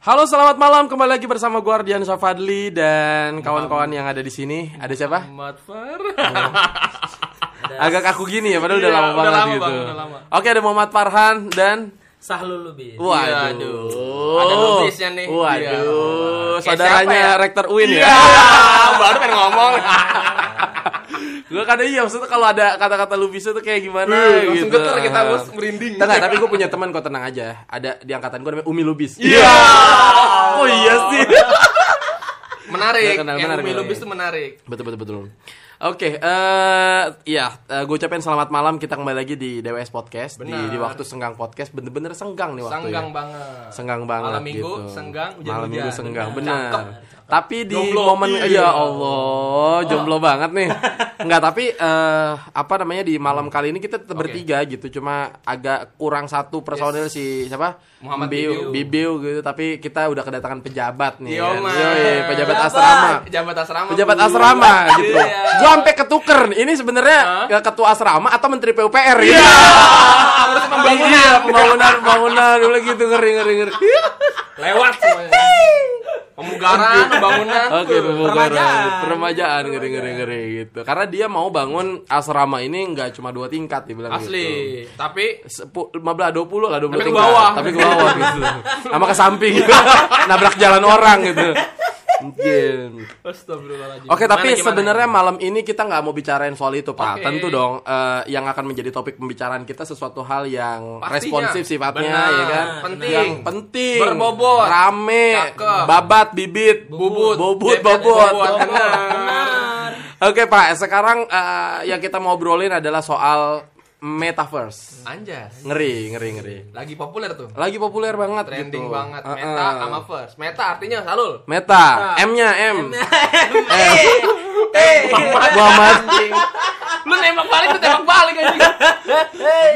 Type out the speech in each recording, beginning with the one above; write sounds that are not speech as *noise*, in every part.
Halo, selamat malam. Kembali lagi bersama gue Ardian Safadli dan kawan-kawan yang ada di sini. Ada siapa? Muhammad *laughs* Far. Agak kaku gini ya, padahal udah Iya, lama udah banget lama, gitu. Bang, udah lama. Oke, ada Muhammad Farhan dan Sahlul Lubis. Waduh. Ada Lubisnya nih. Waduh. Kayak saudaranya siapa ya? Rektor UIN ya. Iya, *laughs* baru pengen ngomong. *laughs* gue kadang iya maksudnya kalau ada kata-kata Lubis itu kayak gimana Langsung gitu. getar kita bos merinding. Tengah, tapi gue punya teman kok tenang aja. Ada di angkatan gue namanya Umi Lubis. Iya. Oh iya sih. *laughs* Menarik. Nggak kenal, Yang menarik, Umi menarik. Lubis itu menarik. betul betul betul. Oke, eh ya, gue ucapin selamat malam kita kembali lagi di DWS Podcast di, Benar. di waktu senggang podcast bener-bener senggang nih waktu Senggang ya. banget. Senggang banget Malam minggu gitu. senggang, hujan-hujan. Malam minggu senggang, Benar. bener. Cakep. Tapi di Jomblo. momen Iya. ya Allah, jomblo banget nih. *laughs* Enggak, tapi eh apa namanya di malam kali ini kita tetap Oke. bertiga gitu, cuma agak kurang satu personil si siapa? Muhammad Bibiu, Bibiu. Bibiu gitu, tapi kita udah kedatangan pejabat nih. Yo, kan. man. Yoi, pejabat Pejabat. asrama Pejabat asrama. pejabat Bu. asrama gitu. Iya. Gua sampai ketuker. nih. Ini sebenarnya ya ketua asrama atau menteri PUPR gitu. Iya. *laughs* Harus pembangunan. Iya, pembangunan, pembangunan dulu gitu ngeri ngeri ngeri. Lewat semuanya. Pemugaran, pembangunan. *laughs* Oke, pembubaran, Peremajaan. peremajaan ngeri ngeri ngeri gitu. Karena dia mau bangun asrama ini nggak cuma dua tingkat dibilang gitu. Asli. Tapi Sepu, 15 20 lah 20 Tapi ke tingkat. bawah. Tapi ke bawah gitu. Sama ke samping gitu. *laughs* Nabrak jalan orang gitu. Mungkin. Astagfirullahaladzim. Oke, tapi sebenarnya malam ini kita nggak mau bicarain soal itu, Pak. Oke. Tentu dong, eh, yang akan menjadi topik pembicaraan kita sesuatu hal yang Pastinya. responsif sifatnya, Benar. ya kan? Penting. Yang penting. Berbobot. Rame. Cakep. Babat, bibit. Bubut. Bobot, Bebet, bobot. Benar. Oke, Pak. Sekarang eh, yang kita mau obrolin adalah soal metaverse. Anjas. Ngeri, ngeri, ngeri. Lagi populer tuh. Lagi populer banget Trending gitu. banget. Eh, Meta eh. sama first. Meta artinya salul. Meta. M-nya M. *laughs* Eh, Muhammad. anjing. Lu nembak balik, lu tembak balik anjing.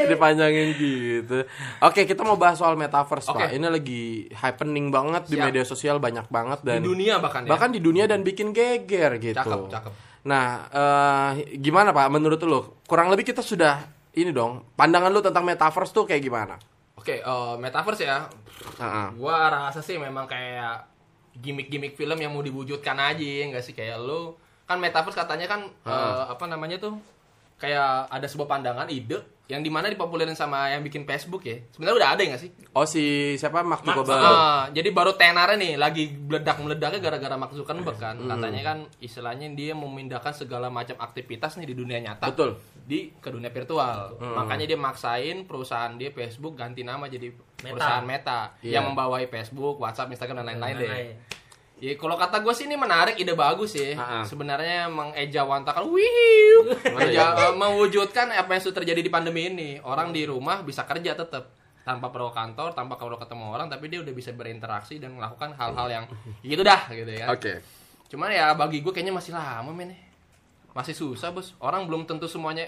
dipanjangin gitu. Oke, kita mau bahas soal metaverse, Oke. Pak. Ini lagi happening banget di Siap. media sosial banyak banget Di dan dunia bahkan ya. bahkan di dunia dan bikin geger gitu. Cakep, cakep. Nah, eh, gimana Pak menurut lu? Kurang lebih kita sudah ini dong. Pandangan lu tentang metaverse tuh kayak gimana? Oke, eh, metaverse ya. Heeh. Gua rasa sih memang kayak gimmick-gimmick film yang mau diwujudkan aja enggak sih kayak lu kan metaverse katanya kan eh, apa namanya tuh kayak ada sebuah pandangan ide yang di mana dipopulerin sama yang bikin Facebook ya sebenarnya udah ada ya nggak sih Oh si siapa Mark Mark Zuckerberg? Ah, jadi baru tenarnya nih lagi meledak meledaknya gara-gara Mark Zuckerberg kan Hmm. katanya kan istilahnya dia memindahkan segala macam aktivitas nih di dunia nyata Betul. di ke dunia virtual makanya dia maksain perusahaan dia Facebook ganti nama jadi perusahaan Meta Iya. yang membawahi Facebook WhatsApp Instagram dan lain-lain deh Lain-lain. Ya kalau kata gue sih ini menarik, ide bagus ya. Ah, ah. Sebenarnya mengejawantakan, Mana Eja- eh, mewujudkan apa yang sudah terjadi di pandemi ini. Orang di rumah bisa kerja tetap tanpa perlu kantor, tanpa perlu ketemu orang, tapi dia udah bisa berinteraksi dan melakukan hal-hal yang gitu dah gitu ya. Oke. Cuman ya bagi gue kayaknya masih lama men. Masih susah bos. Orang belum tentu semuanya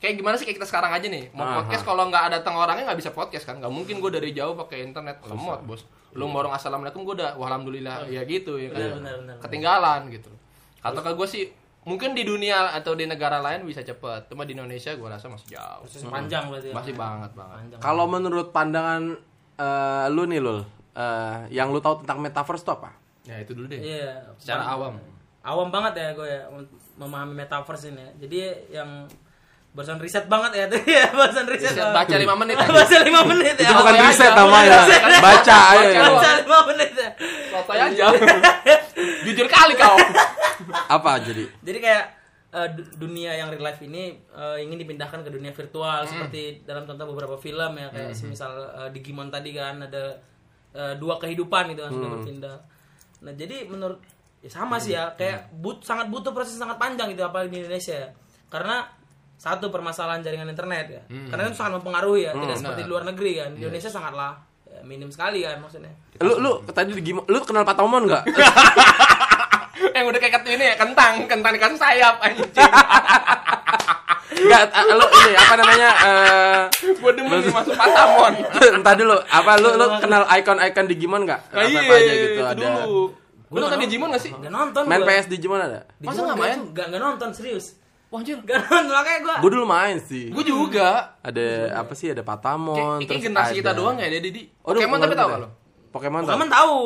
kayak gimana sih kayak kita sekarang aja nih mau Aha. podcast kalau nggak ada datang orangnya nggak bisa podcast kan nggak mungkin gue dari jauh pakai internet lemot bos lu Iya. mau orang assalamualaikum gue udah wah alhamdulillah ya gitu ya kan benar. ketinggalan gitu kata ke gue sih mungkin di dunia atau di negara lain bisa cepet cuma di Indonesia gue rasa masih jauh Proses panjang berarti. ya. masih banget banget. Kalau menurut pandangan eh, lu nih Lul, eh, yang lu tahu tentang metaverse itu apa? ya itu dulu deh Iya. secara awam Awam banget ya gue ya mem- memahami metaverse ini. ya. Jadi yang barusan riset banget ya *laughs* tuh ya barusan riset. Riset baca lima menit *laughs* aja. baca lima menit ya. Itu bukan ya? riset aja. namanya, baca aja. Baca. Baca lima menit ya. Sotoy aja *laughs* jujur kali kau Apa jadi? Jadi kayak du- dunia yang real life ini eh, ingin dipindahkan ke dunia virtual seperti dalam contoh beberapa film ya kayak semisal eh, Digimon tadi kan ada eh, dua kehidupan gitu kan sudah berpindah. Nah jadi menurut ya sama sih ya kayak but sangat butuh proses sangat panjang gitu apalagi di Indonesia ya. karena satu permasalahan jaringan internet ya karena itu sangat mempengaruhi ya tidak seperti di luar negeri kan di Indonesia sangatlah ya, minim sekali kan maksudnya Lu lu tadi di gimana? Lu kenal Pak Tomon nggak? yang *laughs* udah kayak ini ya kentang kentang dikasih sayap anjing *laughs* Enggak, eh, lu ini apa namanya? eh gue demen nih masuk patamon Entah *laughs* dulu, apa lu lu kenal icon-icon Digimon nggak? Nah, Apa, iya, apa aja gitu itu ada. dulu Lu nonton Digimon gak sih? nggak nonton Main gua. PS Digimon ada? Masa nggak main? Nggak nonton serius. Wah anjir nonton makanya gue. Gue dulu main sih. Gue juga Ada apa sih? Ada Patamon, Kayak kayak generasi kita doang ya dia Didi Oh, udah Pokemon tapi tau juga gak lo? Pokemon, Pokemon tahu. tahu.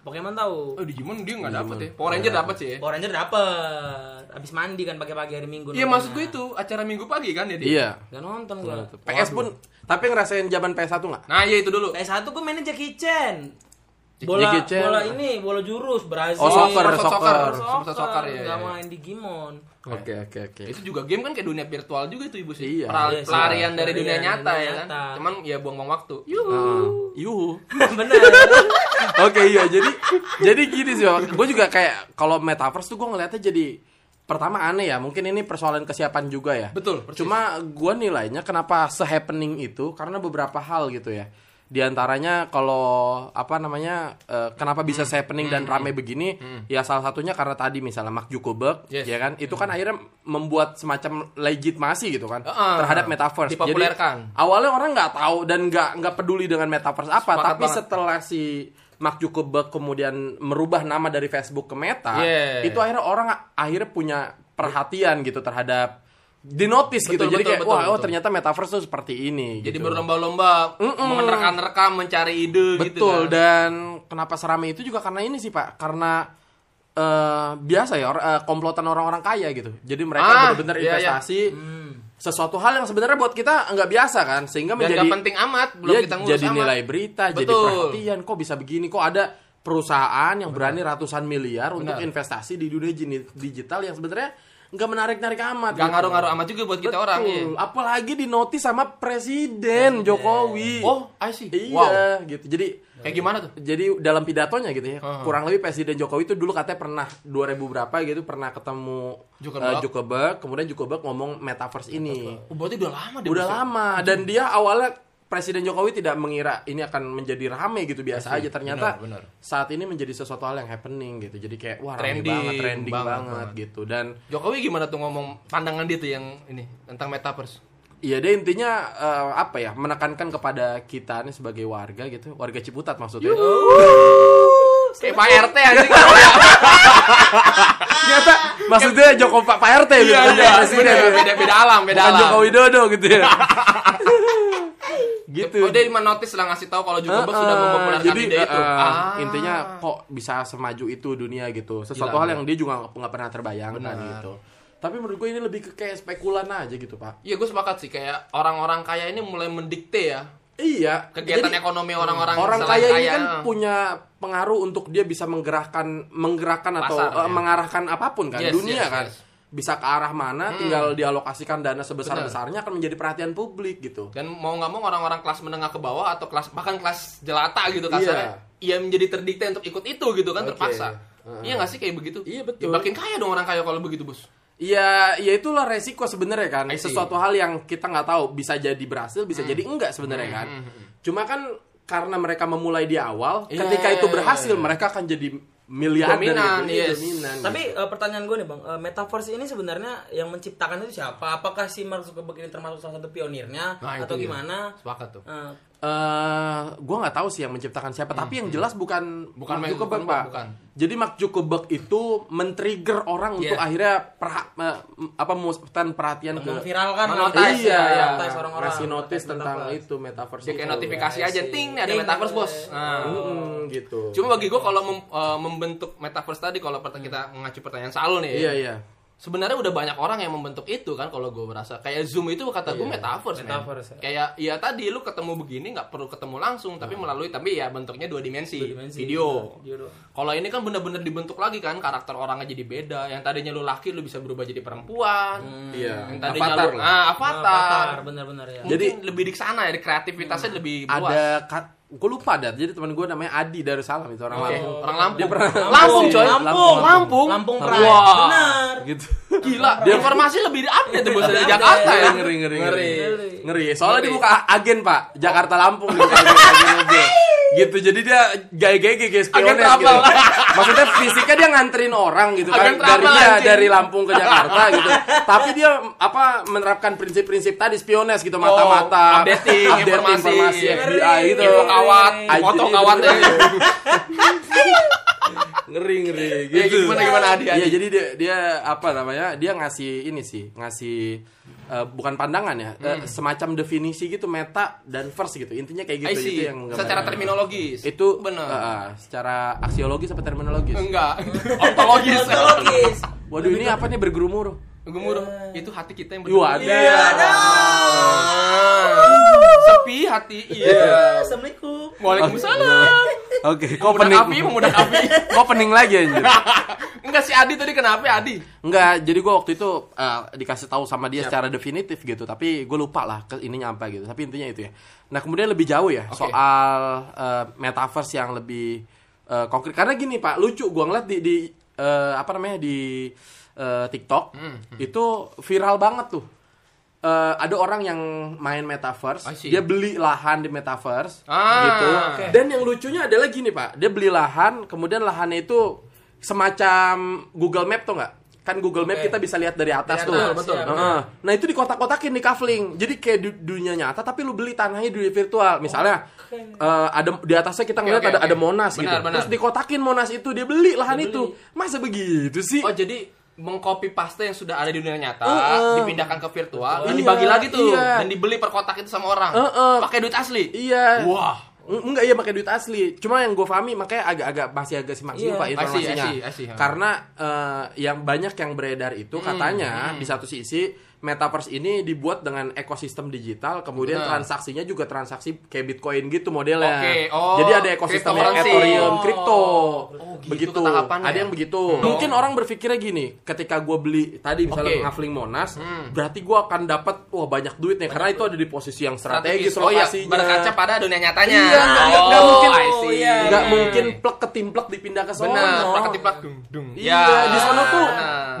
Pokemon tahu. Oh, Digimon dia nggak dapet ya. Power Ranger dapet sih ya. Power Ranger dapet. Abis mandi kan pagi-pagi hari Minggu. Iya maksud gue itu acara minggu pagi kan ya dia. Iya. Gak nonton gua. PS pun tapi ngerasain zaman PS1 nggak? Nah iya itu dulu. PS1 gue mainnya Jackie Chan. Bola bola ini, bola jurus Brazil. Oh, soccer, Soccer, soccer. Soccer, soccer, ya, ya. main Digimon. Oke, oke, oke. Itu juga game kan kayak dunia virtual juga itu ibu sih. Iya. Iya pelarian dari Pelarian dunia nyata dunia ya kan. nyata. Cuman ya buang-buang waktu. Yuh. Heeh. Yuhu. *laughs* Bener. *laughs* Oke iya jadi jadi gini sih gue juga kayak kalau metaverse tuh gue ngeliatnya jadi pertama aneh ya mungkin ini persoalan kesiapan juga ya Betul, persis. cuma gue nilainya kenapa se-happening itu karena beberapa hal gitu ya di antaranya kalau apa namanya eh, kenapa bisa Hmm. se-happening dan rame begini ya salah satunya karena tadi misalnya Mark Zuckerberg Yes. Hmm. ya kan itu kan akhirnya membuat semacam legitimasi gitu kan Heeh. terhadap metaverse Dipopulerkan. Jadi, awalnya orang nggak tahu dan nggak nggak peduli dengan metaverse apa Sepakat tapi banget. setelah si Mark Zuckerberg kemudian merubah nama dari Facebook ke Meta Yeah. itu akhirnya orang akhirnya punya perhatian gitu terhadap di notice gitu Betul, jadi betul, kayak betul, wah oh betul. ternyata metaverse tuh seperti ini Jadi gitu. berlomba-lomba menerka-nerka mencari ide gitu betul kan. dan kenapa serame itu juga karena ini sih pak karena eh, biasa ya or- eh, komplotan orang-orang kaya gitu jadi mereka Ah, benar-benar iya, iya. investasi sesuatu hal yang sebenarnya buat kita nggak biasa kan sehingga Dan menjadi penting amat, belum Iya, kita ngurus jadi amat. nilai berita, jadi Betul. perhatian. Kok bisa begini? Kok ada perusahaan yang berani ratusan miliar untuk Benar. investasi di dunia digital yang sebenarnya nggak menarik-narik amat. Gak gitu. ngaruh-ngaruh amat juga buat kita Betul. orang ya. Apalagi di notis sama Presiden Jokowi. Oh, I see. iya, Wow. gitu. Jadi Kayak gimana tuh? jadi dalam pidatonya gitu ya, Uh-huh. kurang lebih Presiden Jokowi itu dulu katanya pernah 2000 berapa gitu pernah ketemu Zuckerberg. eh, Zuckerberg, kemudian Zuckerberg ngomong metaverse ini Oh, berarti udah lama deh. udah Bos, ya? lama dan dia awalnya Presiden Jokowi tidak mengira ini akan menjadi rame gitu biasa aja ternyata Benar, benar. saat ini menjadi sesuatu hal yang happening gitu jadi kayak wah rame Trending banget trending banget, banget, banget. gitu dan Jokowi gimana tuh ngomong pandangan dia tuh yang ini tentang metaverse? Iya dia intinya eh, apa ya menekankan kepada kita nih sebagai warga gitu warga Ciputat maksudnya Kayak Pak RT anjing. *laughs* ternyata maksudnya Joko Pak Pak RT gitu. Iya, iya, Pak presiden beda, ya. beda, beda alam, beda bukan alam. Joko Widodo gitu ya. *laughs* Gitu. Oh, dia menotis lah ngasih tahu kalau Zuckerberg Heeh, sudah mempopulerkan jadi ide itu. eh, Ah. intinya kok bisa semaju itu dunia gitu. Sesuatu Gila, hal yang dia juga nggak pernah terbayangkan Benar. gitu. Tapi menurut gue ini lebih ke kayak spekulan aja gitu pak. Iya, gue sepakat sih. Kayak orang-orang kaya ini mulai mendikte ya iya kegiatan Jadi, ekonomi orang-orang orang selain kaya ini kan punya pengaruh untuk dia bisa menggerakkan menggerakkan atau Pasar, eh, ya. mengarahkan apa pun kan Yes, dunia yes, kan yes. bisa ke arah mana tinggal dialokasikan dana sebesar Benar. besarnya akan menjadi perhatian publik gitu dan mau nggak mau orang-orang kelas menengah ke bawah atau kelas bahkan kelas jelata gitu kasarnya iya menjadi terdikte untuk ikut itu gitu kan Oke. terpaksa Heeh. iya nggak sih kayak begitu Iya, betul. Ya, makin kaya dong orang kaya kalau begitu bos Iya, ya itulah resiko sebenarnya kan. Sesuatu hal yang kita nggak tahu bisa jadi berhasil, bisa jadi enggak sebenarnya kan. Cuma kan karena mereka memulai di awal, Iya. ketika itu berhasil mereka akan jadi miliarder Dominan, gitu, Iya, yes. dominan. Tapi eh, pertanyaan gue nih bang, eh, metaverse ini sebenarnya yang menciptakan itu siapa? Apakah si Mark Zuckerberg ini termasuk salah satu pionirnya Nah, atau gimana? sepakat tuh Eh, eh gue nggak tahu sih yang menciptakan siapa, tapi yang jelas bukan Bukan Mark Zuckerberg, Zuckerberg, Pak. bukan. Jadi Mark Zuckerberg itu men-trigger orang untuk Yes. akhirnya perha- apa memusatkan perhatian ke memviralkan Monotize, iya, ya, ya. orang-orang. ngasih notice tentang metaverse. itu metaverse dia kayak itu. notifikasi aja ting ada Ting, metaverse bos iya. nah. Mm, gitu. cuma bagi gue kalau mem- eh, membentuk metaverse tadi kalau pertanyaan kita mengacu pertanyaan Salul nih Iya iya. Sebenarnya udah banyak orang yang membentuk itu kan kalau gue merasa kayak zoom itu kata gue metaverse, men. Metaverse, ya. kayak ya tadi lu ketemu begini nggak perlu ketemu langsung tapi melalui tapi ya bentuknya dua dimensi, Dua dimensi. video Video doang. kalau ini kan bener-bener dibentuk lagi kan karakter orangnya jadi beda yang tadinya lu laki lu bisa berubah jadi perempuan Iya. yang tadinya Avatar lu lah. ah avatar, Avatar, benar-benar ya. Mungkin Jadi- lebih di sana ya kreativitasnya lebih luas ada gue lupa dah jadi teman gue namanya Adi Darussalam itu orang Oke, Lampung orang Lampung. Dia pernah- Lampung, coy. Lampung. Lampung. Lampung Wah. Pride. Benar. gitu Gila, dia informasi lebih update tuh bos dari Jakarta ya. ngeri ngeri ngeri Ngeri. ngeri soalnya Ngeri. dia buka agen pak Jakarta Lampung agen, agen gitu jadi dia gaya-gaya gaya spiones Agen gitu *laughs* maksudnya fisiknya dia nganterin orang gitu kan dari dia anjing. dari Lampung ke Jakarta gitu tapi dia apa menerapkan prinsip-prinsip tadi spiones gitu mata-mata updating informasi. informasi FBI gitu Info kawat, foto itu kawatnya. *laughs* ngeri ngeri gitu Dia gimana gimana Adi? Iya, Adi? jadi dia dia apa namanya? Dia ngasih ini sih, ngasih eh, bukan pandangan ya, eh, semacam definisi gitu meta dan verse gitu. Intinya kayak gitu itu yang Secara terminologis. itu benar. eh, secara aksiologis apa terminologis? Enggak. *laughs* Ontologis. Ontologis. Waduh, ini apa nih bergemuruh? Gemuruh. Itu hati kita yang Wah, berdua. ada. Sepi hati. Iya. Assalamualaikum. Waalaikumsalam. Oke, kok Pemuda pening? api, pemuda api. *laughs* Kok pening lagi anjir? *laughs* Enggak si Adi tadi kenapa Adi? Enggak, jadi gue waktu itu eh, dikasih tahu sama dia secara definitif gitu, tapi gue lupa lah ke ininya apa gitu. Tapi intinya itu ya. Nah kemudian lebih jauh ya Oke. soal eh, metaverse yang lebih eh, konkret. Karena gini pak, lucu gue ngeliat di, di eh, apa namanya di eh, TikTok Hmm, itu viral banget tuh. Eh, ada orang yang main metaverse, dia beli lahan di metaverse, Ah, gitu. oke. Dan yang lucunya adalah gini pak, dia beli lahan, kemudian lahannya itu semacam Google Map tuh nggak? Kan Google Map Oke. kita bisa lihat dari atas Dari tuh. betul. iya, Heeh. Nah itu dikotak-kotakin di kafling. Jadi kayak du- dunia nyata tapi lu beli tanahnya di dunia virtual. Misalnya eh, ada di atasnya kita ngeliat oke, ada oke. ada Monas Benar, gitu. benar. Terus dikotakin Monas itu dia beli lahan Dia itu. beli. Masa begitu sih? Oh jadi mengcopy paste yang sudah ada di dunia nyata Heeh. dipindahkan ke virtual dan Iya, dibagi lagi tuh iya. dan dibeli per kotak itu sama orang Heeh. pakai duit asli Iya. wah Eng- Enggak iya pakai duit asli. Cuma yang gue pahami makanya agak-agak masih agak simpang siur Iya. Pak I see, informasinya. I see, I see. Karena eh, yang banyak yang beredar itu Hmm, katanya di satu sisi metaverse ini dibuat dengan ekosistem digital, kemudian Benar. transaksinya juga transaksi kayak Bitcoin gitu modelnya. Oke, oh, Jadi ada cryptocurrency. Ethereum, kripto. Oh, gitu begitu. Ada yang begitu. Mungkin orang berpikirnya gini, ketika gue beli tadi misalnya Oke. ngafling Monas, Hmm. berarti gue akan dapat wah banyak duit nih karena itu ada di posisi yang strategis, oh iya lokasinya. berkaca pada dunia nyatanya Iya, oh. I see. Iya, nggak iya. mungkin plek ketimplek dipindah ke sono. benar plak ketiplak dung dung Iya, di sana tuh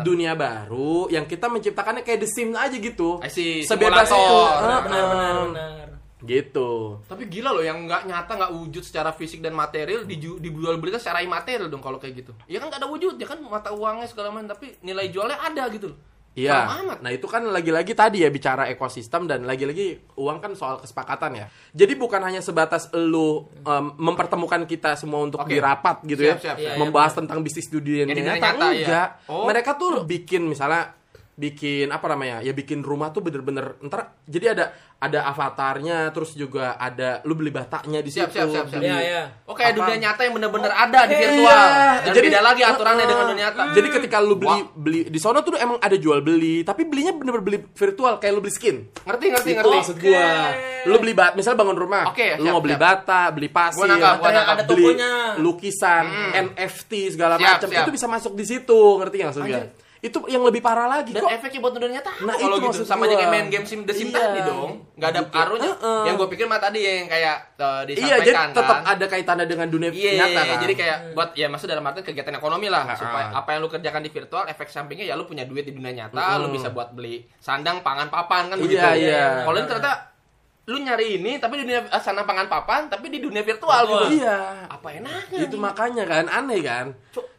dunia baru yang kita menciptakannya kayak The Sims aja gitu. See, Sebebas itu. Benar benar benar. Gitu. tapi gila loh yang nggak nyata nggak wujud secara fisik dan material diju- dijual belikan secara imaterial dong kalau kayak gitu ya kan nggak ada wujud ya kan mata uangnya segala macam tapi nilai jualnya ada gitu loh Iya. Nah, itu kan lagi-lagi tadi ya bicara ekosistem dan lagi-lagi uang kan soal kesepakatan ya. Jadi bukan hanya sebatas lu em, mempertemukan kita semua untuk Oke. dirapat gitu Siap, ya. siap, siap. membahas tentang bisnis dunia Yang nyata, nyata, iya. enggak. Oh. Mereka tuh bikin misalnya bikin apa namanya? Ya bikin rumah tuh bener-bener ntar jadi ada ada avatarnya terus juga ada lu beli batanya di Siap, situ. siap, siap, siap. Iya, iya. Oh kayak Apa? dunia nyata yang bener-bener ada di Iya. virtual. Dan Jadi- beda lagi aturannya Heeh. dengan dunia nyata. Jadi ketika lu beli Wah. beli di sono tuh emang ada jual beli, tapi belinya bener-bener beli virtual kayak lu beli skin. Ngerti ngerti Itu ngerti. maksud gua. Lu beli bat, misal bangun rumah. Oke, lu siap, mau beli siap. bata, beli pasir, Gua nangkap, gua nangkap. ada beli tokonya. lukisan, NFT segala macam. Itu bisa masuk di situ, ngerti nggak maksud gua? Itu yang lebih parah lagi Dan kok. efeknya buat dunia nyata Nah, nah, kalau itu gitu maksud sama aja kayak main game sim The Sims Iya. tadi dong. Nggak ada Gitu. arunya. Heeh. Yang gue pikir mah tadi yang kayak uh, Iya, jadi disampaikan tetap kan. ada kaitannya dengan dunia Iya, nyata kan. jadi kayak buat ya maksud dalam arti kegiatan ekonomi lah Ah, supaya apa yang lu kerjakan di virtual efek sampingnya ya lu punya duit di dunia nyata, lu bisa buat beli sandang, pangan, papan kan Iya, begitu. iya. Kalau ini ternyata lu nyari ini tapi di dunia eh, sandang, pangan, papan tapi di dunia virtual Virtual. gitu. Iya. Apa enaknya? itu makanya kan aneh kan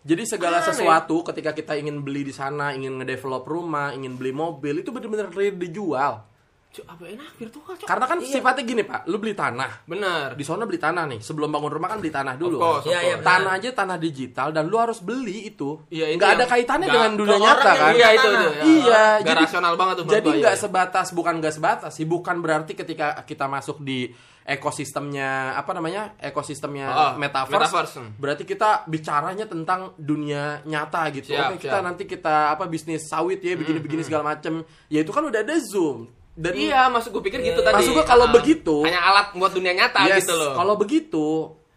jadi segala Aneh. sesuatu ketika kita ingin beli di sana ingin ngedevelop rumah ingin beli mobil itu benar-benar dijual Cuk, apa enak virtual, Cuk? karena kan sifatnya gini pak lu beli tanah Bener. di sana beli tanah nih sebelum bangun rumah kan beli tanah dulu Of course, kan? Iya, iya, tanah aja tanah digital dan lu harus beli itu Iya, itu nggak ada kaitannya nggak- dengan dunia nyata kan Iya itu itu. ya. Iya, Nggak jadi- rasional banget tuh jadi nggak iya. sebatas bukan nggak sebatas sih bukan berarti ketika kita masuk di ekosistemnya apa namanya ekosistemnya Oh, metaverse, metaverse. berarti kita bicaranya tentang dunia nyata gitu Siap, oke kita siap. nanti kita apa bisnis sawit ya begini begini segala macem ya itu kan udah ada zoom dan Iya, maksud gue pikir gitu tadi. Maksud gua kalau Ah, begitu- hanya alat buat dunia nyata Yes, gitu loh. kalau begitu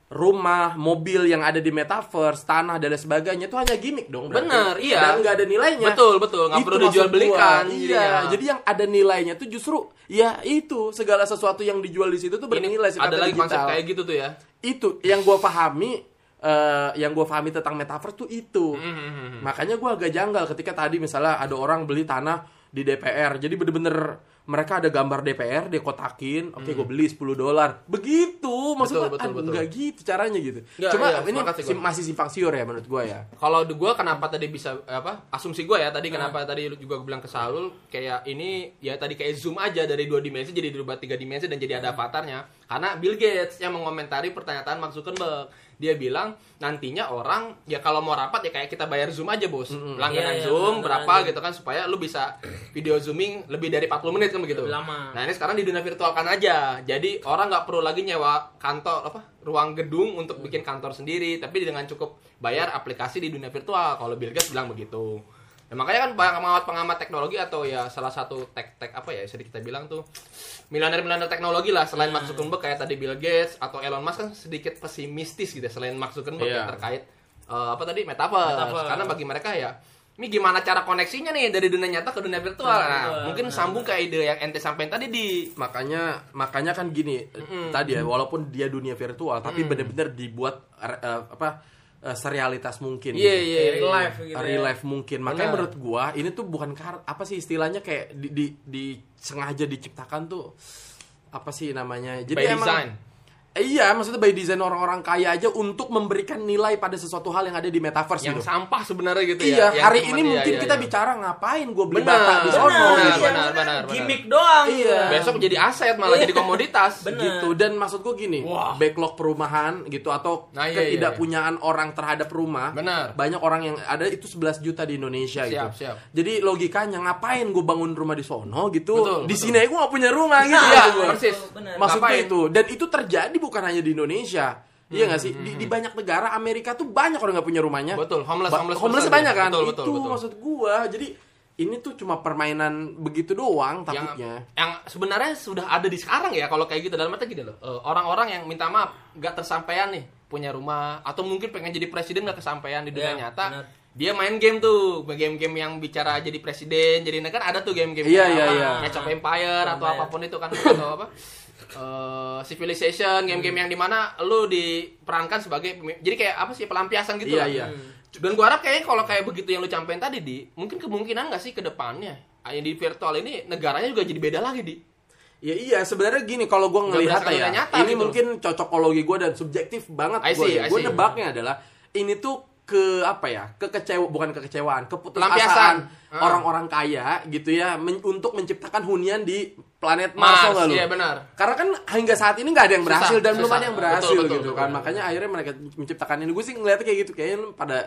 rumah, mobil yang ada di metaverse, tanah dan lain sebagainya itu hanya gimmick dong. berarti. Bener, iya. Dan nggak ada nilainya. Betul, betul. Nggak perlu dijual belikan gua. Iya, jadi yang ada nilainya tuh justru ya itu segala sesuatu yang dijual di situ tuh Ini bernilai sifatnya ada lagi konsep digital. kayak gitu tuh ya. Itu yang gua pahami eh, yang gua pahami tentang metaverse tuh itu. Hmm, Makanya gua agak janggal ketika tadi misalnya ada orang beli tanah di DPR. Jadi bener-bener mereka ada gambar DPR, dia kotakin, oke gue beli 10 dolar. Begitu, maksudnya Hmm. Betul, betul, aduh, betul. nggak gitu caranya gitu. Nggak, Cuma iya, ini sim- masih simpang siur ya menurut gua ya. Kalau gua kenapa tadi bisa apa? Asumsi gua ya tadi Hmm. kenapa tadi juga gua bilang ke Saul kayak ini ya tadi kayak zoom aja dari dua dimensi jadi berubah tiga dimensi dan jadi ada avatarnya. Karena Bill Gates yang mengomentari pernyataan Mark Zuckerberg. Dia bilang nantinya orang ya kalau mau rapat ya kayak kita bayar Zoom aja, Bos. Langganan Iya, iya, Zoom langganan berapa gitu kan supaya lu bisa video zooming lebih dari 40 menit kan begitu. Lebih lama. Nah, ini sekarang di dunia virtual kan aja. Jadi orang nggak perlu lagi nyewa kantor apa ruang gedung untuk bikin kantor sendiri, tapi dengan cukup bayar aplikasi di dunia virtual. Kalau Bill Gates bilang begitu. Ya, makanya kan banyak pengamat-pengamat teknologi atau ya salah satu tech-tech apa ya bisa kita bilang tuh miliuner-miliuner teknologi lah selain Mark Zuckerberg kayak tadi Bill Gates atau Elon Musk kan sedikit pesimistis gitu ya, selain Mark Zuckerberg yang terkait eh, apa tadi metaverse. Metaverse. Karena bagi mereka ya ini gimana cara koneksinya nih dari dunia nyata ke dunia virtual. Nah, Betul, mungkin sambung ke ide yang ente sampaikan tadi di makanya makanya kan gini tadi ya walaupun dia dunia virtual tapi bener-bener dibuat eh, apa eh, serealitas mungkin Iya, gitu. iya, Real iya. life gitu real ya. life mungkin makanya Benar. menurut gua ini tuh bukan kar apa sih istilahnya kayak di, di, di sengaja diciptakan tuh apa sih namanya jadi By emang design. Eh, iya maksudnya by design orang-orang kaya aja untuk memberikan nilai pada sesuatu hal yang ada di metaverse yang gitu sampah sebenarnya gitu iya ya. Yang hari ini iya, mungkin iya, kita iya. bicara ngapain gua beli Benar, bata di sono benar, gitu. benar, Iya, benar, benar. Gimmick doang. Iya. gitu. Besok jadi aset malah jadi komoditas. Bener. gitu dan maksud gue gini Wah. backlog perumahan gitu atau Nah, iya, iya, ketidakpunyaan orang terhadap rumah Benar. banyak orang yang ada itu 11 juta di Indonesia Siap, gitu siap. jadi logikanya ngapain gue bangun rumah di sono gitu Betul, di betul. sini gue gak punya rumah gitu Iya, persis. Bener. maksud gue Ngapain? itu dan itu terjadi bukan hanya di Indonesia Iya gak sih? Di, di banyak negara Amerika tuh banyak orang nggak punya rumahnya. Betul, homeless- Ba- homeless homeless banyak kan? Betul, betul, itu betul. maksud gua. Jadi ini tuh cuma permainan begitu doang yang takutnya. yang sebenarnya sudah ada di sekarang ya kalau kayak gitu dalam arti gini loh eh, orang-orang yang minta maaf nggak tersampaian nih punya rumah atau mungkin pengen jadi presiden nggak kesampaian di dunia Iya, nyata benar. dia main game tuh game-game yang bicara jadi presiden jadi kan ada tuh game-game Iya, kayak iya, apa, iya. Age of Empire atau Empire. apa pun itu kan atau apa *laughs* eh, Civilization game-game yang di mana lu diperankan sebagai jadi kayak apa sih pelampiasan gitu Iya, lah iya. dan gua harap kayaknya kalau kayak begitu yang lu campein tadi di mungkin kemungkinan nggak sih ke depannya ah, yang di virtual ini negaranya juga jadi beda lagi di Ya iya sebenarnya gini kalau gue ngelihat ya nyata ini gitu. mungkin cocokologi gue dan subjektif banget gue ya. Gue see. nebaknya adalah ini tuh ke apa ya kekecewa bukan kekecewaan keputusasaan Ah. orang-orang kaya gitu ya men- untuk menciptakan hunian di planet Mars, Mars, iya benar. Karena kan hingga saat ini nggak ada yang Susah, berhasil dan belum susah. ada yang berhasil Betul, betul, gitu betul, kan. betul. Makanya akhirnya mereka menciptakan ini. Gue sih ngeliatnya kayak gitu kayaknya pada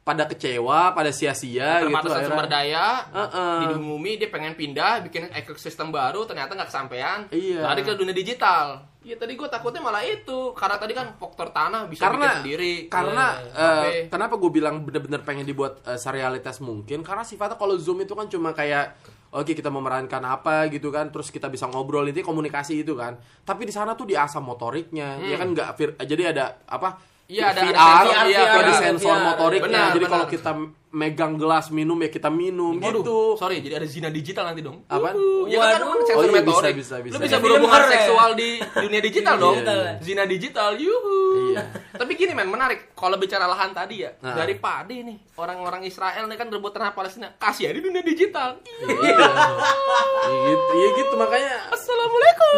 pada kecewa, pada sia-sia gitu. Terbatasan sumber daya Heeh. di bumi dia pengen pindah bikin ekosistem baru ternyata nggak kesampaian Iya. lari ke dunia digital ya tadi gue takutnya malah itu karena tadi kan faktor tanah bisa karena bikin sendiri karena Iya. eh, Oke. kenapa gue bilang bener-bener pengen dibuat eh, serialitas mungkin karena sifatnya kalau zoom itu kan cuma kayak oke kita memerankan apa gitu kan terus kita bisa ngobrol itu komunikasi itu kan tapi di sana tuh diasah motoriknya ya kan nggak jadi ada apa Hmm. Iya, ada- ada VR, sensor, iya, ada benar. sensor VR. motoriknya Benar, jadi benar. kalau kita megang gelas minum ya kita minum Waduh, gitu sorry jadi ada zina digital nanti dong Apaan? Uhuh. ya kan kan sensor Oh iya, motorik bisa, bisa, bisa. lu bisa Kayak berhubungan ya? seksual di dunia digital dong Iya, iya. zina digital yuhu Iya. tapi gini men menarik kalau bicara lahan tadi ya Nah. dari padi nih orang-orang Israel nih kan rebut tanah Palestina kasih ya di dunia digital Iya. Iya gitu, iya gitu makanya assalamualaikum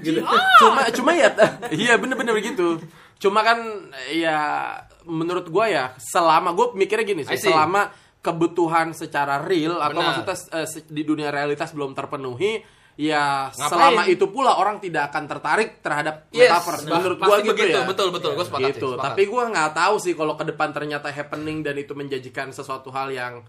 gitu. Cuma cuma ya *laughs* iya bener-bener begitu. Cuma kan ya menurut gua ya selama gua mikirnya gini sih, selama kebutuhan secara real atau Benar. maksudnya se- di dunia realitas belum terpenuhi ya Ngapain? selama itu pula orang tidak akan tertarik terhadap Yes, metaverse nah, menurut gua gitu begitu, ya betul, betul. Gua sepakat sih, gitu sepakat. tapi gua nggak tahu sih kalau ke depan ternyata happening dan itu menjanjikan sesuatu hal yang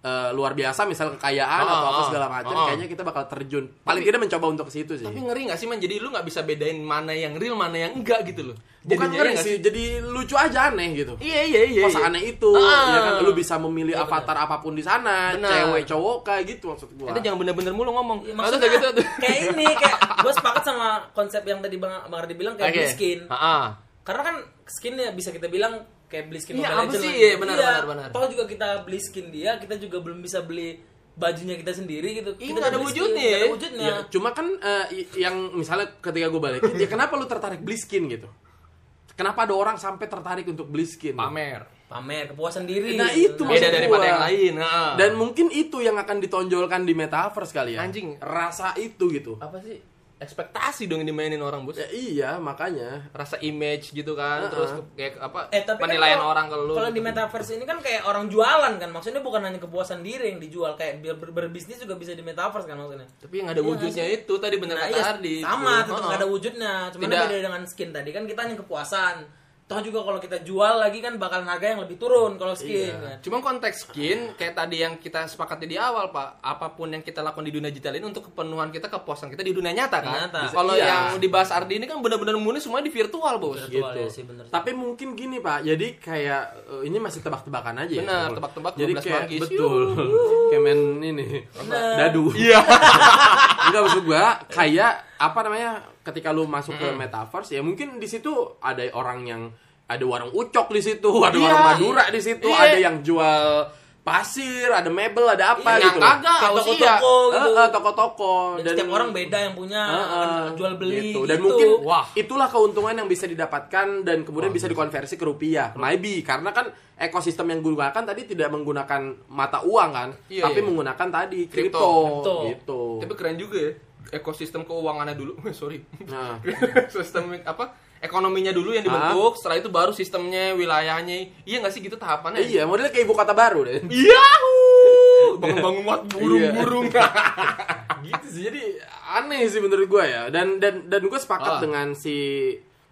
eh, luar biasa misal kekayaan Oh, atau apa oh, segala macam oh. kayaknya kita bakal terjun paling Tapi- tidak mencoba untuk ke situ sih Tapi ngeri gak sih man? Jadi lu gak bisa bedain mana yang real, mana yang enggak gitu loh. Bukan ngeri ya nggak sih, jadi lucu aja aneh gitu. Iya iya iya. Masa iya. aneh itu, Ah. ya kan lu bisa memilih Iya, avatar apa pun di sana, Benar. cewek cowok kayak gitu maksud gua. Itu jangan bener-bener mulu ngomong. Ya, Maksudnya gitu tuh. *laughs* kayak ini kayak gue sepakat sama konsep yang tadi bang bang Ardi bilang kayak Oke. beli skin Heeh. karena kan skin ya bisa kita bilang kayak beli skin Iya, Mobile apa Legends sih? lah. Iya, benar, benar, benar. toh juga kita beli skin dia kita juga belum bisa beli bajunya kita sendiri gitu Iya, kita ada skin, wujudnya ada ya. wujudnya Ya, cuma kan i- yang misalnya ketika gue balikin, ya kenapa lu tertarik beli skin gitu? Kenapa ada orang sampai tertarik untuk beli skin? Pamer. pamer kepuasan diri Nah, itu Nah, Beda daripada gua. yang lain. Heeh. Dan mungkin itu yang akan ditonjolkan di metaverse kali ya. Anjing. Rasa itu gitu. apa sih? Ekspektasi dong yang dimainin orang bos Ya, iya, makanya. rasa image gitu kan terus ke- kayak apa Eh tapi kan penilaian kalau- orang ke lu Kalau di metaverse ini kan kayak orang jualan kan, maksudnya bukan hanya kepuasan diri yang dijual, kayak biar ber- berbisnis juga bisa di metaverse kan maksudnya. tapi yang ada wujudnya itu tadi bener Nah, kata iya, Ardi sama, tetap nggak ada wujudnya. Cuma beda dengan skin tadi kan kita hanya kepuasan. Toh juga kalau kita jual lagi kan bakal harga yang lebih turun kalau skin. Iya. kan. Cuma konteks skin kayak tadi yang kita sepakati di awal pak, apa pun yang kita lakukan di dunia digital ini untuk kepenuhan kita, kepuasan kita di dunia nyata kan. Nyata. Kalau Iya. yang dibahas Ardi ini kan benar-benar murni semua di virtual bos. Virtual gitu. ya sih, bener sih. Tapi mungkin gini pak, jadi kayak eh, ini masih tebak-tebakan aja. ya. Benar, tebak-tebak Jadi 12 kayak betul, kayak main ini dadu. Iya. Enggak maksud gua kayak apa namanya ketika lu masuk ke metaverse ya mungkin di situ ada orang yang ada warung ucok di situ, *laughs* ada Iya. warung Madura di situ, Iya. ada yang jual pasir, ada mebel, ada apa Iya, gitu. kagak, toko-toko gitu. Eh, eh, toko-toko Dan setiap orang beda yang punya Heeh, jual beli gitu. gitu. dan mungkin Wah. itulah keuntungan yang bisa didapatkan dan kemudian bisa dikonversi ke rupiah maybe karena kan ekosistem yang gunakan tadi tidak menggunakan mata uang kan Iya, tapi iya. menggunakan tadi Kripto. gitu Tapi keren juga ya ekosistem keuangannya dulu. *laughs* Sorry. nah *laughs* sistem apa? Ekonominya dulu yang dibentuk, setelah itu baru sistemnya, wilayahnya. Iya nggak sih gitu tahapannya? iya modelnya kayak ibu kota baru deh *laughs* Iya. Bangun-bangun buat burung-burung. gitu sih jadi aneh sih menurut gue ya dan dan dan gue sepakat Ah. dengan si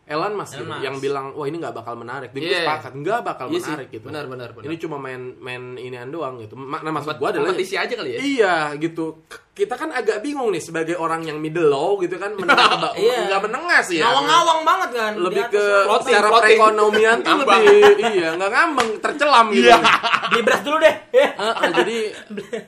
Elon Musk gitu, Elon Musk. yang bilang wah ini nggak bakal menarik dan gue Iya. sepakat nggak bakal Iya sih, menarik gitu benar, benar, benar. ini cuma main main inian doang gitu Ma- nah maksud gue adalah kompetisi aja kali ya. Iya gitu. Kita kan agak bingung nih sebagai orang yang middle low gitu kan menengah *laughs* Iya. nggak menengah sih ya. ngawang-ngawang banget kan. Lebih Di ke. Floating, secara floating. perekonomian tuh lebih iya nggak ngambang tercelam gitu. Iya. beli beras dulu deh. Eh, eh, jadi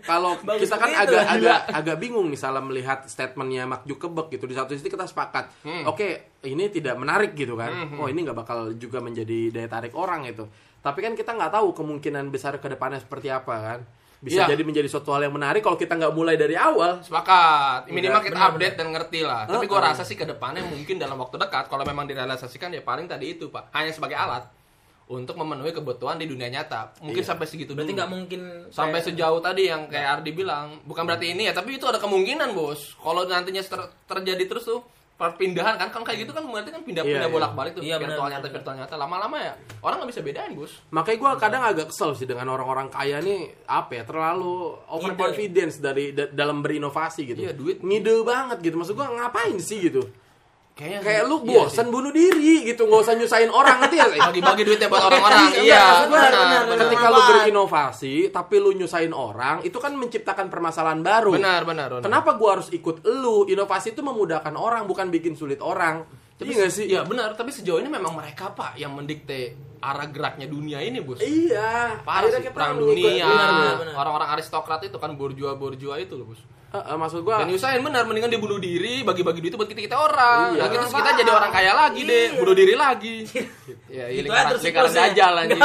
kalau kita kan begitu, agak gila. agak agak bingung misalnya melihat statementnya Mark Zuckerberg gitu di satu sisi kita sepakat Hmm. oke ini tidak menarik gitu kan oh ini nggak bakal juga menjadi daya tarik orang itu tapi kan kita nggak tahu kemungkinan besar ke depannya seperti apa kan bisa Iya. jadi menjadi suatu hal yang menarik kalau kita nggak mulai dari awal Sepakat. Minimal Udah, kita benar, update dan ngerti lah. Tapi gua rasa sih ke depannya mungkin dalam waktu dekat kalau memang direalisasikan ya paling tadi itu, Pak. Hanya sebagai alat untuk memenuhi kebutuhan di dunia nyata. Mungkin Iya. sampai segitu Berarti dulu. nggak mungkin sampai kayak- sejauh tadi yang kayak Ardi bilang bukan berarti ini ya tapi itu ada kemungkinan bos kalau nantinya ter- terjadi terus tuh perpindahan kan kan kayak gitu kan berarti kan Iya, pindah-pindah iya. bolak balik tuh Iya, virtual nyata virtual nyata lama-lama ya orang nggak bisa bedain bos Makanya gue kadang agak kesel sih dengan orang-orang kaya nih apa ya terlalu overconfidence dari da- dalam berinovasi gitu. Iya, duit. ngide banget gitu. Maksud gue ngapain sih gitu? Kayaknya Kayak lu iya bosan bunuh diri gitu, nggak usah nyusahin orang ngerti ya? sih. *laughs* bagi-bagi duitnya buat orang-orang Iya, iya benar benar, benar Ketika lu berinovasi tapi lu nyusahin orang, itu kan menciptakan permasalahan baru. benar benar benar. Kenapa gua harus ikut lu? Inovasi itu memudahkan orang, bukan bikin sulit orang. Tapi iya sih? iya benar tapi sejauh ini memang mereka pak yang mendikte arah geraknya dunia ini bos Iya. parah sih perang dunia Benar, benar. benar. orang-orang aristokrat itu kan borjua borjua itu loh bos Eh, eh, maksud gua Dan nyusahin benar, mendingan dia bunuh diri, bagi-bagi duit buat kita kita orang. Iya. Nah, terus kita jadi orang kaya lagi deh, bunuh diri lagi. ya, ini Itu aja lingkaran, lingkaran dajal anjing.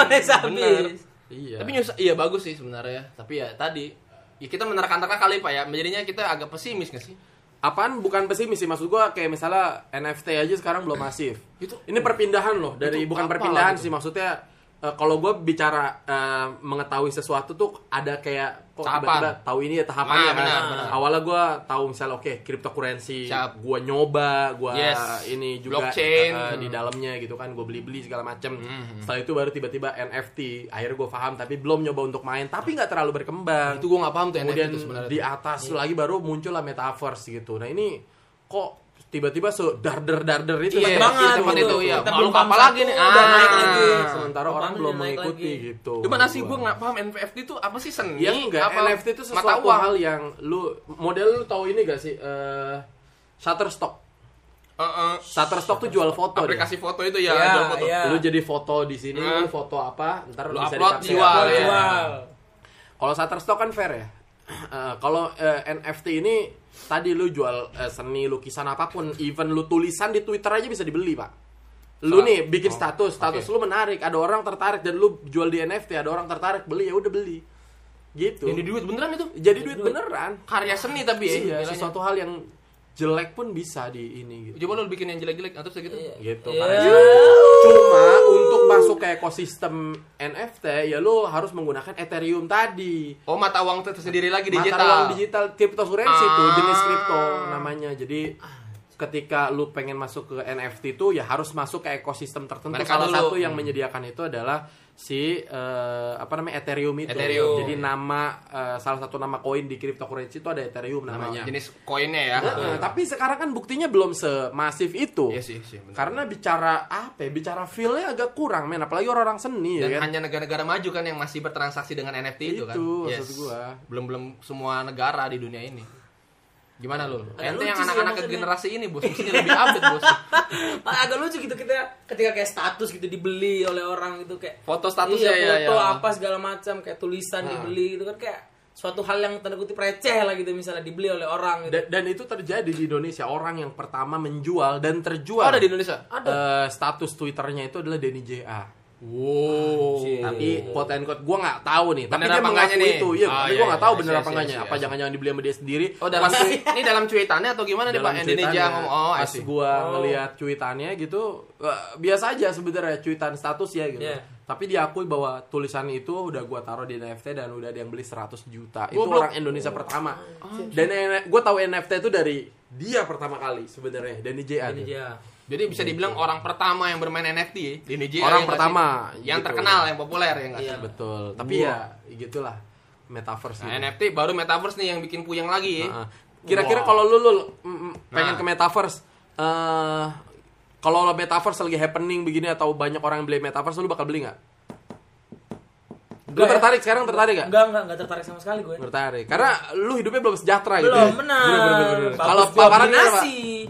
Bener. Iya. Tapi nyusa, iya bagus sih sebenarnya. Tapi ya tadi, ya kita menerka-nerka kali Pak ya, menjadinya kita agak pesimis gak sih? Apaan bukan pesimis sih maksud gua kayak misalnya NFT aja sekarang belum masif. Itu- ini perpindahan loh dari bukan perpindahan sih maksudnya eh, kalau gue bicara eh, mengetahui sesuatu tuh ada kayak kok Tahapan. tiba-tiba tahu ini ya tahapannya Ah, kan. benar, benar. Awalnya gue tahu misalnya oke cryptocurrency, Siap. gue nyoba, gue Yes. ini juga Blockchain. eh, di dalamnya gitu kan, gue beli-beli segala macem. Mhm. Setelah itu baru tiba-tiba NFT. Akhirnya gue paham tapi belum nyoba untuk main, tapi nggak terlalu berkembang Itu gue gak paham tuh kemudian NFT itu sebenarnya. di atas lagi baru muncullah metaverse gitu nah ini kok tiba-tiba se darder darder itu Iya, banget gitu. itu Makhluk belum apa paham lagi nih? Ah. naik lagi. sementara orang belum mengikuti lagi. gitu sih Gua. gue gak paham NFT itu apa sih seni? ya enggak apa NFT itu mata sesuatu uang? hal yang lu model lu tahu ini gak sih eh Shutterstock Heeh. Shutterstock tuh jual foto dia. aplikasi foto itu ya, Iya, jual foto. iya. lu jadi foto di sini lu foto apa ntar Lu bisa upload, dipakai jual, ya. Jual. Kalau Shutterstock kan fair ya. Eh, kalau eh, NFT ini tadi lu jual eh, seni lukisan apa pun, even lu tulisan di Twitter aja bisa dibeli, Pak. Lu Salah. nih bikin Oh, status, status oke. lu menarik, ada orang tertarik dan lu jual di NFT, ada orang tertarik beli ya udah beli. Gitu. Ini duit beneran itu? Jadi duit beneran. Karya seni tapi ya. Iya, istilahnya. sesuatu hal yang jelek pun bisa di ini gitu. Coba lu bikin yang jelek-jelek atau segitu. Gitu. Iya. Karena cuma masuk ke ekosistem NFT ya lu harus menggunakan Ethereum tadi. Oh, mata uang tersendiri lagi Mata digital. uang digital cryptocurrency Ah. tuh jenis kripto namanya. Jadi ketika lu pengen masuk ke NFT itu ya harus masuk ke ekosistem tertentu. Mereka Salah dulu. satu yang Hmm. menyediakan itu adalah si eh, apa namanya Ethereum itu. Ethereum. Jadi nama eh, salah satu nama koin di cryptocurrency itu ada Ethereum namanya. jenis koinnya ya Heeh, tapi sekarang kan buktinya belum semasif itu. Iya sih, sih, benar. Karena bicara apa ya? Bicara feel-nya agak kurang, men. Apalagi orang-orang seni dan ya kan. hanya negara-negara maju kan yang masih bertransaksi dengan NFT itu, kan Itu, maksud gua. belum belum semua negara di dunia ini gimana lu ente yang anak-anak maksudnya. generasi ini bos mestinya lebih update bos *laughs* agak lucu gitu kita ketika kayak status gitu dibeli oleh orang gitu kayak Foto statusnya, iya, ya, foto ya. apa segala macam kayak tulisan Nah. dibeli gitu kan kayak suatu hal yang tanda kutip receh lah gitu misalnya dibeli oleh orang gitu. Dan, dan itu terjadi di Indonesia. Orang yang pertama menjual dan terjual. oh, ada di Indonesia Eh, status Twitternya itu adalah Denny JA. Wow Tapi quote and quote gue nggak tahu nih. Tapi dia mengaku nih? itu. Iya, Oh, tapi iya, gue nggak iya, tahu iya, bener iya, apa enggaknya. iya, Apa jangan-jangan dibeli sama dia sendiri? oh dalam Pas- ini dalam cuitannya atau gimana nih pak Indonesia ngomong oh pas gua Oh. ngelihat cuitannya gitu eh, biasa aja sebenarnya cuitan status ya gitu. Iya. Tapi diakui bahwa tulisan itu udah gua taruh di NFT dan udah ada yang beli 100 juta. Itu Goblok. orang Indonesia pertama. Dan gue tahu NFT itu dari dia pertama kali sebenarnya dan JA. ini tuh. Jadi bisa dibilang orang pertama yang bermain NFT ya, di Indonesia Orang ya pertama, sih? yang gitu. terkenal yang populer ya Iya. Betul. Tapi ya gitulah metaverse nah, ini. NFT baru metaverse nih yang bikin puyeng lagi ya. Heeh. Kira-kira Wow. kalau lu, lu mm, mm, pengen Nah. ke metaverse eh kalau metaverse lagi happening begini atau banyak orang yang beli metaverse lu bakal beli nggak? Lu ya. tertarik sekarang tertarik gak? enggak enggak enggak tertarik sama sekali gue Tertarik. Karena lu hidupnya belum sejahtera gitu. belum ya. benar. Bagus Kalau paparan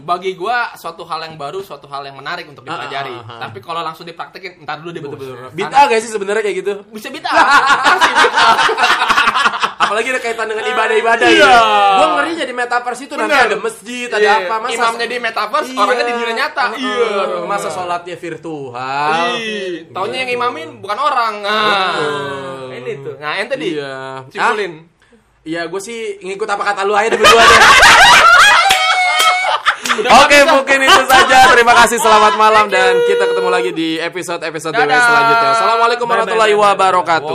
bagi gua suatu hal yang baru suatu hal yang menarik untuk dipelajari Ah, ah, ah. tapi kalau langsung dipraktekin ntar dulu deh. Betul-betul. Bid'ah gak sih sebenarnya kayak gitu? bisa bid'ah *laughs* pasti bid'ah *laughs* Apalagi ada kaitan dengan ibadah-ibadah Iya. gitu. Gua ngeri jadi metaverse itu nanti Bener. ada masjid, ada Iya. apa masa imamnya di metaverse Iya. orangnya di dunia nyata Iya. Masa sholatnya virtual. Ih, taunya yang imamin bukan orang nah, ini tuh nah ente di Iya. simpulin Iya, gue sih ngikut apa kata lu aja di berdua deh. *laughs* Udah Oke, ah. mungkin itu saja. Terima kasih, selamat *laughs* malam dan kita ketemu lagi di episode-episode Dadah. selanjutnya. Assalamualaikum warahmatullahi wabarakatuh.